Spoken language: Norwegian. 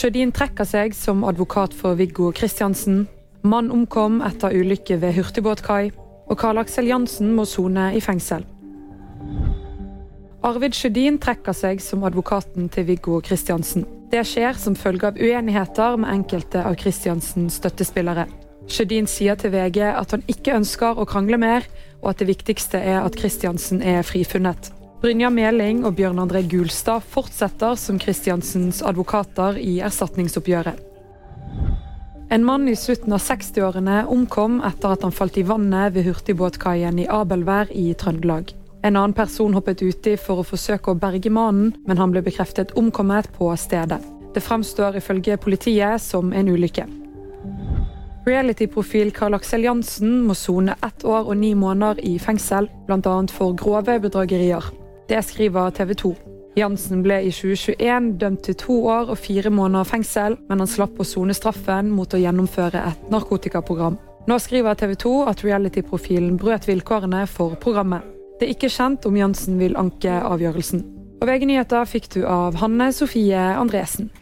Sjødin trekker seg som advokat for Viggo Kristiansen. Mann omkom etter ulykke ved hurtigbåtkai. Og Karl Aksel Jansen må sone i fengsel. Arvid Sjødin trekker seg som advokaten til Viggo Kristiansen. Det skjer som følge av uenigheter med enkelte av Kristiansens støttespillere. Sjødin sier til VG at han ikke ønsker å krangle mer, og at det viktigste er at Kristiansen er frifunnet. Brynja Meling og Bjørn André Gulstad fortsetter som Kristiansens advokater i erstatningsoppgjøret. En mann i slutten av 60-årene omkom etter at han falt i vannet ved hurtigbåtkaien i Abelvær i Trøndelag. En annen person hoppet uti for å forsøke å berge mannen, men han ble bekreftet omkommet på stedet. Det fremstår ifølge politiet som en ulykke. Reality-profil Karl Aksel Jansen må sone ett år og ni måneder i fengsel, bl.a. for grove bedragerier. Det skriver TV 2. Jansen ble i 2021 dømt til to år og fire måneder fengsel, men han slapp å sone straffen mot å gjennomføre et narkotikaprogram. Nå skriver TV 2 at reality-profilen brøt vilkårene for programmet. Det er ikke kjent om Jansen vil anke avgjørelsen. Og VG nyheter fikk du av Hanne Sofie Andresen.